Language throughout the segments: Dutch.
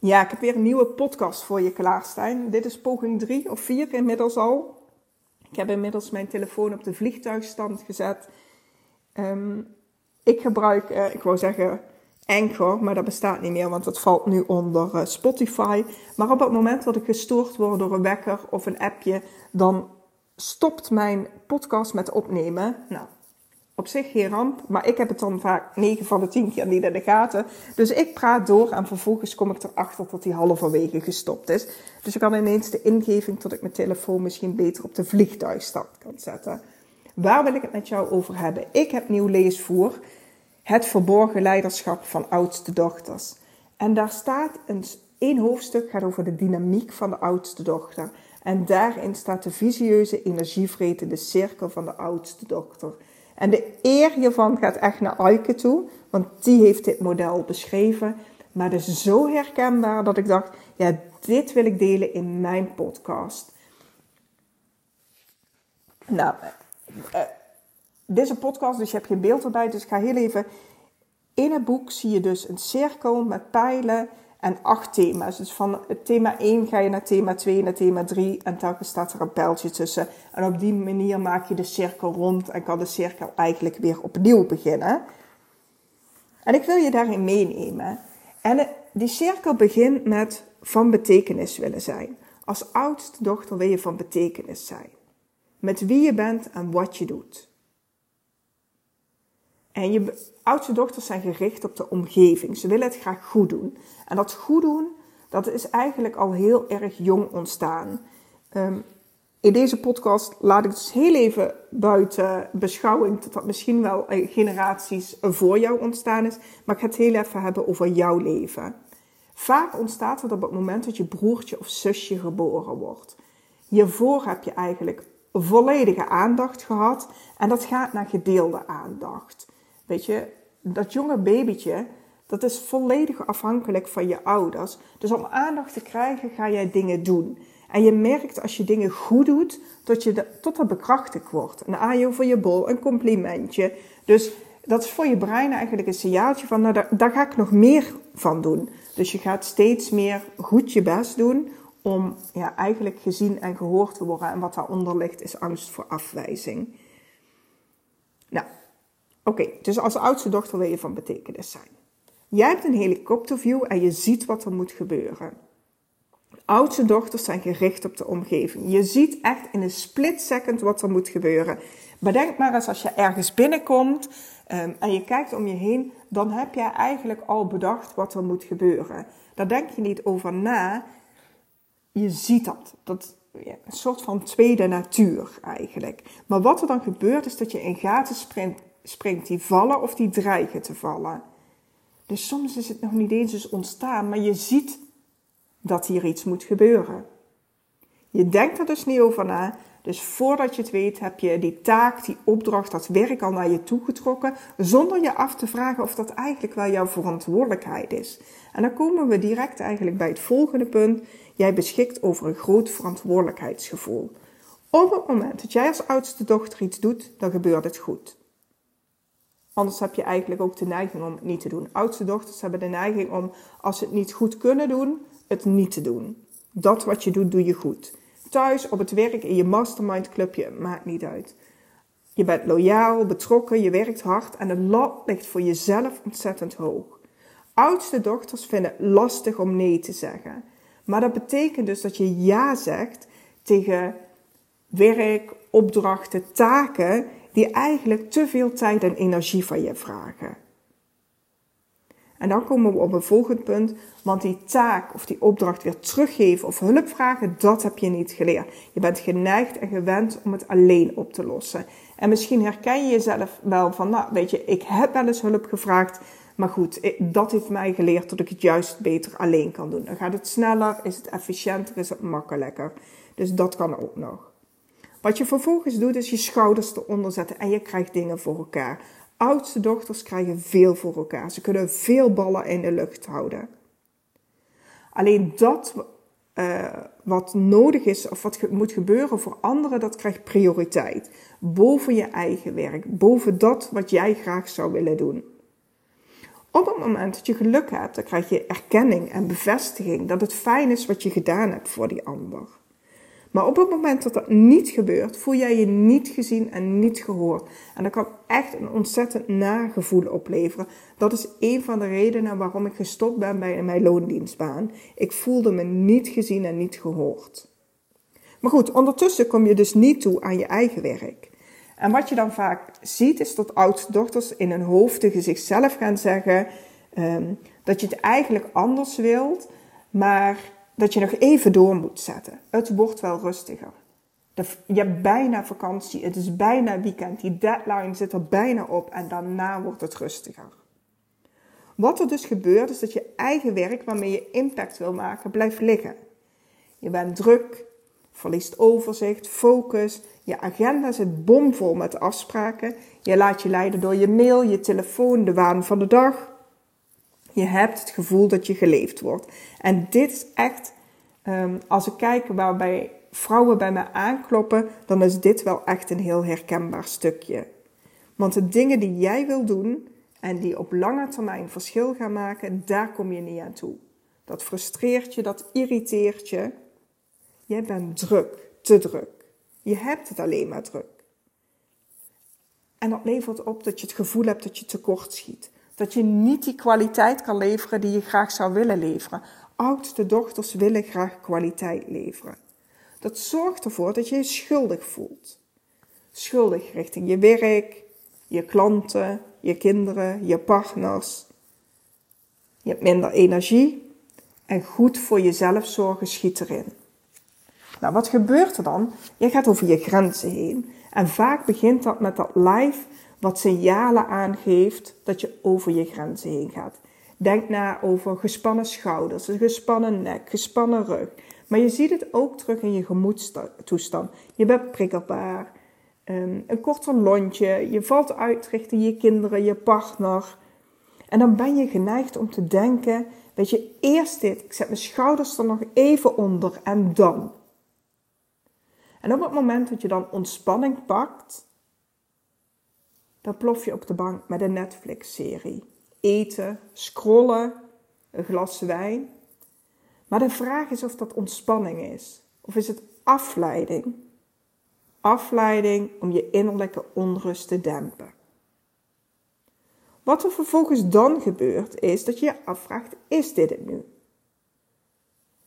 Ja, ik heb weer een nieuwe podcast voor je klaarstaan. Dit is poging 3 of 4 inmiddels al. Ik heb inmiddels mijn telefoon op de vliegtuigstand gezet. Um, ik gebruik, uh, ik wou zeggen Anchor, maar dat bestaat niet meer, want dat valt nu onder uh, Spotify. Maar op het moment dat ik gestoord word door een wekker of een appje, dan stopt mijn podcast met opnemen. Nou, op zich geen ramp, maar ik heb het dan vaak 9 van de 10 keer niet in de gaten. Dus ik praat door en vervolgens kom ik erachter dat hij halverwege gestopt is. Dus ik had ineens de ingeving dat ik mijn telefoon misschien beter op de vliegtuigstand kan zetten. Waar wil ik het met jou over hebben? Ik heb nieuw leesvoer. Het verborgen leiderschap van oudste dochters. En daar staat een, één hoofdstuk over de dynamiek van de oudste dochter. En daarin staat de visieuze, energievretende cirkel van de oudste dochter. En de eer hiervan gaat echt naar Aike toe, want die heeft dit model beschreven. Maar het is zo herkenbaar dat ik dacht, ja, dit wil ik delen in mijn podcast. Nou, uh, deze podcast, dus je hebt geen beeld erbij, dus ik ga heel even... In het boek zie je dus een cirkel met pijlen en acht thema's. Dus van thema 1 ga je naar thema 2, naar thema 3 en telkens staat er een pijltje tussen. En op die manier maak je de cirkel rond en kan de cirkel eigenlijk weer opnieuw beginnen. En ik wil je daarin meenemen. En die cirkel begint met van betekenis willen zijn. Als oudste dochter wil je van betekenis zijn. Met wie je bent en wat je doet. En je oudste dochters zijn gericht op de omgeving. Ze willen het graag goed doen. En dat goed doen, dat is eigenlijk al heel erg jong ontstaan. Um, in deze podcast laat ik dus heel even buiten beschouwing dat dat misschien wel eh, generaties voor jou ontstaan is. Maar ik ga het heel even hebben over jouw leven. Vaak ontstaat het op het moment dat je broertje of zusje geboren wordt. Hiervoor heb je eigenlijk volledige aandacht gehad en dat gaat naar gedeelde aandacht. Weet je, dat jonge babytje, dat is volledig afhankelijk van je ouders. Dus om aandacht te krijgen, ga jij dingen doen. En je merkt als je dingen goed doet, dat je tot dat bekrachtigd wordt. Een ajo voor je bol, een complimentje. Dus dat is voor je brein eigenlijk een signaaltje van, nou, daar, daar ga ik nog meer van doen. Dus je gaat steeds meer goed je best doen om ja, eigenlijk gezien en gehoord te worden. En wat daaronder ligt is angst voor afwijzing. Nou, Oké, dus als oudste dochter wil je van betekenis zijn. Jij hebt een helikopterview en je ziet wat er moet gebeuren. Oudste dochters zijn gericht op de omgeving. Je ziet echt in een split second wat er moet gebeuren. Bedenk maar eens als je ergens binnenkomt um, en je kijkt om je heen, dan heb jij eigenlijk al bedacht wat er moet gebeuren. Daar denk je niet over na. Je ziet dat. Dat ja, een soort van tweede natuur eigenlijk. Maar wat er dan gebeurt is dat je in gaten sprint springt die vallen of die dreigen te vallen. Dus soms is het nog niet eens eens ontstaan, maar je ziet dat hier iets moet gebeuren. Je denkt er dus niet over na. Dus voordat je het weet, heb je die taak, die opdracht, dat werk al naar je toe getrokken, zonder je af te vragen of dat eigenlijk wel jouw verantwoordelijkheid is. En dan komen we direct eigenlijk bij het volgende punt. Jij beschikt over een groot verantwoordelijkheidsgevoel. Op het moment dat jij als oudste dochter iets doet, dan gebeurt het goed. Anders heb je eigenlijk ook de neiging om het niet te doen. Oudste dochters hebben de neiging om, als ze het niet goed kunnen doen, het niet te doen. Dat wat je doet, doe je goed. Thuis, op het werk, in je mastermind clubje, maakt niet uit. Je bent loyaal, betrokken, je werkt hard en de lat ligt voor jezelf ontzettend hoog. Oudste dochters vinden het lastig om nee te zeggen. Maar dat betekent dus dat je ja zegt tegen werk, opdrachten, taken die eigenlijk te veel tijd en energie van je vragen. En dan komen we op een volgend punt, want die taak of die opdracht weer teruggeven of hulp vragen, dat heb je niet geleerd. Je bent geneigd en gewend om het alleen op te lossen. En misschien herken je jezelf wel van, nou weet je, ik heb wel eens hulp gevraagd, maar goed, dat heeft mij geleerd dat ik het juist beter alleen kan doen. Dan gaat het sneller, is het efficiënter, is het makkelijker. Dus dat kan ook nog. Wat je vervolgens doet, is je schouders eronder zetten en je krijgt dingen voor elkaar. Oudste dochters krijgen veel voor elkaar. Ze kunnen veel ballen in de lucht houden. Alleen dat uh, wat nodig is of wat moet gebeuren voor anderen, dat krijgt prioriteit. Boven je eigen werk, boven dat wat jij graag zou willen doen. Op het moment dat je geluk hebt, dan krijg je erkenning en bevestiging dat het fijn is wat je gedaan hebt voor die ander. Maar op het moment dat dat niet gebeurt, voel jij je niet gezien en niet gehoord. En dat kan echt een ontzettend nagevoel opleveren. Dat is een van de redenen waarom ik gestopt ben bij mijn loondienstbaan. Ik voelde me niet gezien en niet gehoord. Maar goed, ondertussen kom je dus niet toe aan je eigen werk. En wat je dan vaak ziet, is dat oudste-dochters in hun hoofd tegen zichzelf gaan zeggen um, dat je het eigenlijk anders wilt, maar dat je nog even door moet zetten. Het wordt wel rustiger. Je hebt bijna vakantie, het is bijna weekend, die deadline zit er bijna op en daarna wordt het rustiger. Wat er dus gebeurt is dat je eigen werk waarmee je impact wil maken blijft liggen. Je bent druk, verliest overzicht, focus, je agenda zit bomvol met afspraken, je laat je leiden door je mail, je telefoon, de waan van de dag. Je hebt het gevoel dat je geleefd wordt. En dit is echt, ehm, als ik kijk waarbij vrouwen bij mij aankloppen, dan is dit wel echt een heel herkenbaar stukje. Want de dingen die jij wil doen en die op lange termijn verschil gaan maken, daar kom je niet aan toe. Dat frustreert je, dat irriteert je. Jij bent druk, te druk. Je hebt het alleen maar druk. En dat levert op dat je het gevoel hebt dat je tekort schiet. Dat je niet die kwaliteit kan leveren die je graag zou willen leveren. Oudste dochters willen graag kwaliteit leveren. Dat zorgt ervoor dat je je schuldig voelt. Schuldig richting je werk, je klanten, je kinderen, je partners. Je hebt minder energie en goed voor jezelf zorgen schiet erin. Nou, wat gebeurt er dan? Je gaat over je grenzen heen. En vaak begint dat met dat lijf wat signalen aangeeft dat je over je grenzen heen gaat. Denk na over gespannen schouders, gespannen nek, gespannen rug. Maar je ziet het ook terug in je gemoedstoestand. Je bent prikkelbaar, ehm, een korter lontje, je valt uit richting je kinderen, je partner. En dan ben je geneigd om te denken, weet je, eerst dit, ik zet mijn schouders er nog even onder en dan. En op het moment dat je dan ontspanning pakt, dan plof je op de bank met een Netflix-serie. Eten, scrollen, een glas wijn. Maar de vraag is of dat ontspanning is. Of is het afleiding? Afleiding om je innerlijke onrust te dempen. Wat er vervolgens dan gebeurt, is dat je je afvraagt: is dit het nu?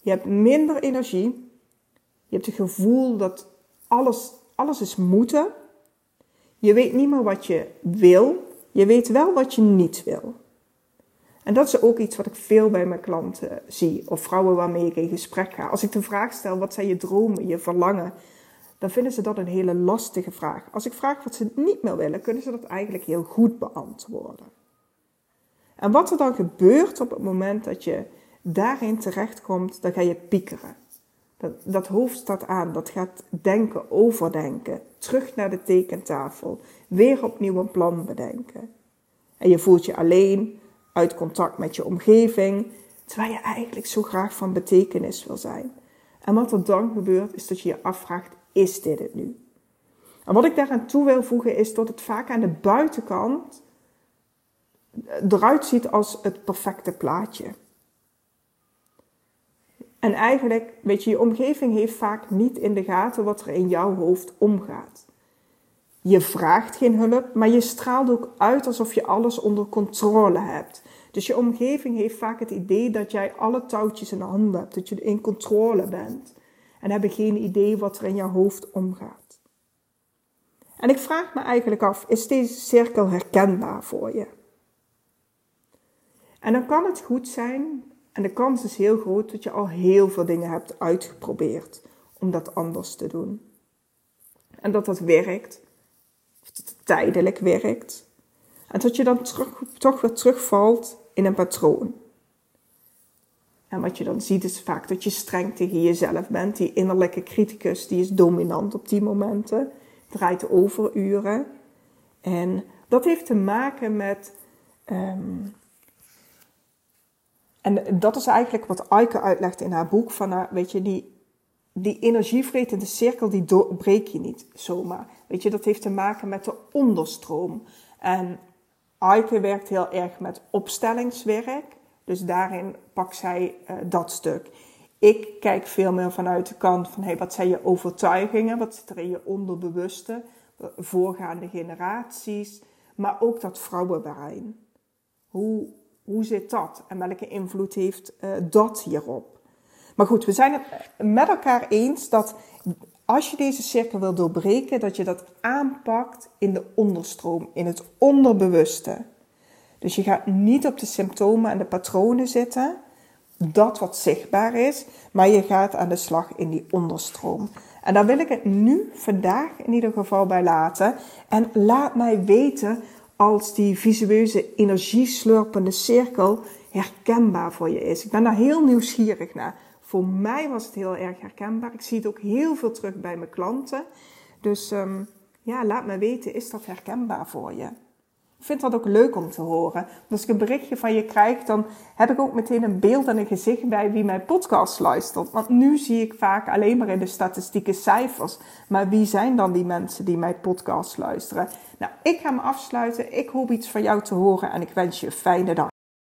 Je hebt minder energie, je hebt het gevoel dat alles, alles is moeten. Je weet niet meer wat je wil. Je weet wel wat je niet wil. En dat is ook iets wat ik veel bij mijn klanten zie. Of vrouwen waarmee ik in gesprek ga. Als ik de vraag stel, wat zijn je dromen, je verlangen? Dan vinden ze dat een hele lastige vraag. Als ik vraag wat ze niet meer willen, kunnen ze dat eigenlijk heel goed beantwoorden. En wat er dan gebeurt op het moment dat je daarin terechtkomt, dan ga je piekeren. Dat, dat hoofd staat aan, dat gaat denken, overdenken, terug naar de tekentafel, weer opnieuw een plan bedenken. En je voelt je alleen, uit contact met je omgeving, terwijl je eigenlijk zo graag van betekenis wil zijn. En wat er dan gebeurt, is dat je je afvraagt, is dit het nu? En wat ik daaraan toe wil voegen, is dat het vaak aan de buitenkant eruit ziet als het perfecte plaatje. En eigenlijk, weet je, je omgeving heeft vaak niet in de gaten wat er in jouw hoofd omgaat. Je vraagt geen hulp, maar je straalt ook uit alsof je alles onder controle hebt. Dus je omgeving heeft vaak het idee dat jij alle touwtjes in de handen hebt, dat je in controle bent. En hebben geen idee wat er in jouw hoofd omgaat. En ik vraag me eigenlijk af, is deze cirkel herkenbaar voor je? En dan kan het goed zijn en de kans is heel groot dat je al heel veel dingen hebt uitgeprobeerd om dat anders te doen. En dat dat werkt, of dat het tijdelijk werkt. En dat je dan terug, toch weer terugvalt in een patroon. En wat je dan ziet is vaak dat je streng tegen jezelf bent. Die innerlijke criticus die is dominant op die momenten. Draait overuren. En dat heeft te maken met um, en dat is eigenlijk wat Aike uitlegt in haar boek. Van, nou, weet je, die, die energievretende cirkel, die breek je niet zomaar. Weet je, dat heeft te maken met de onderstroom. En Aike werkt heel erg met opstellingswerk. Dus daarin pakt zij uh, dat stuk. Ik kijk veel meer vanuit de kant van hey, wat zijn je overtuigingen? Wat zit er in je onderbewuste? Voorgaande generaties. Maar ook dat vrouwenbrein. Hoe, hoe zit dat? En welke invloed heeft uh, dat hierop? Maar goed, we zijn het met elkaar eens dat als je deze cirkel wil doorbreken, dat je dat aanpakt in de onderstroom, in het onderbewuste. Dus je gaat niet op de symptomen en de patronen zitten, dat wat zichtbaar is, maar je gaat aan de slag in die onderstroom. En daar wil ik het nu, vandaag in ieder geval bij laten. En laat mij weten als die visueuze energieslurpende cirkel herkenbaar voor je is. Ik ben daar heel nieuwsgierig naar. Voor mij was het heel erg herkenbaar. Ik zie het ook heel veel terug bij mijn klanten. Dus um, ja, laat me weten, is dat herkenbaar voor je? Vind dat ook leuk om te horen. Als ik een berichtje van je krijg, dan heb ik ook meteen een beeld en een gezicht bij wie mijn podcast luistert. Want nu zie ik vaak alleen maar in de statistieke cijfers. Maar wie zijn dan die mensen die mijn podcast luisteren? Nou, ik ga me afsluiten. Ik hoop iets van jou te horen en ik wens je een fijne dag.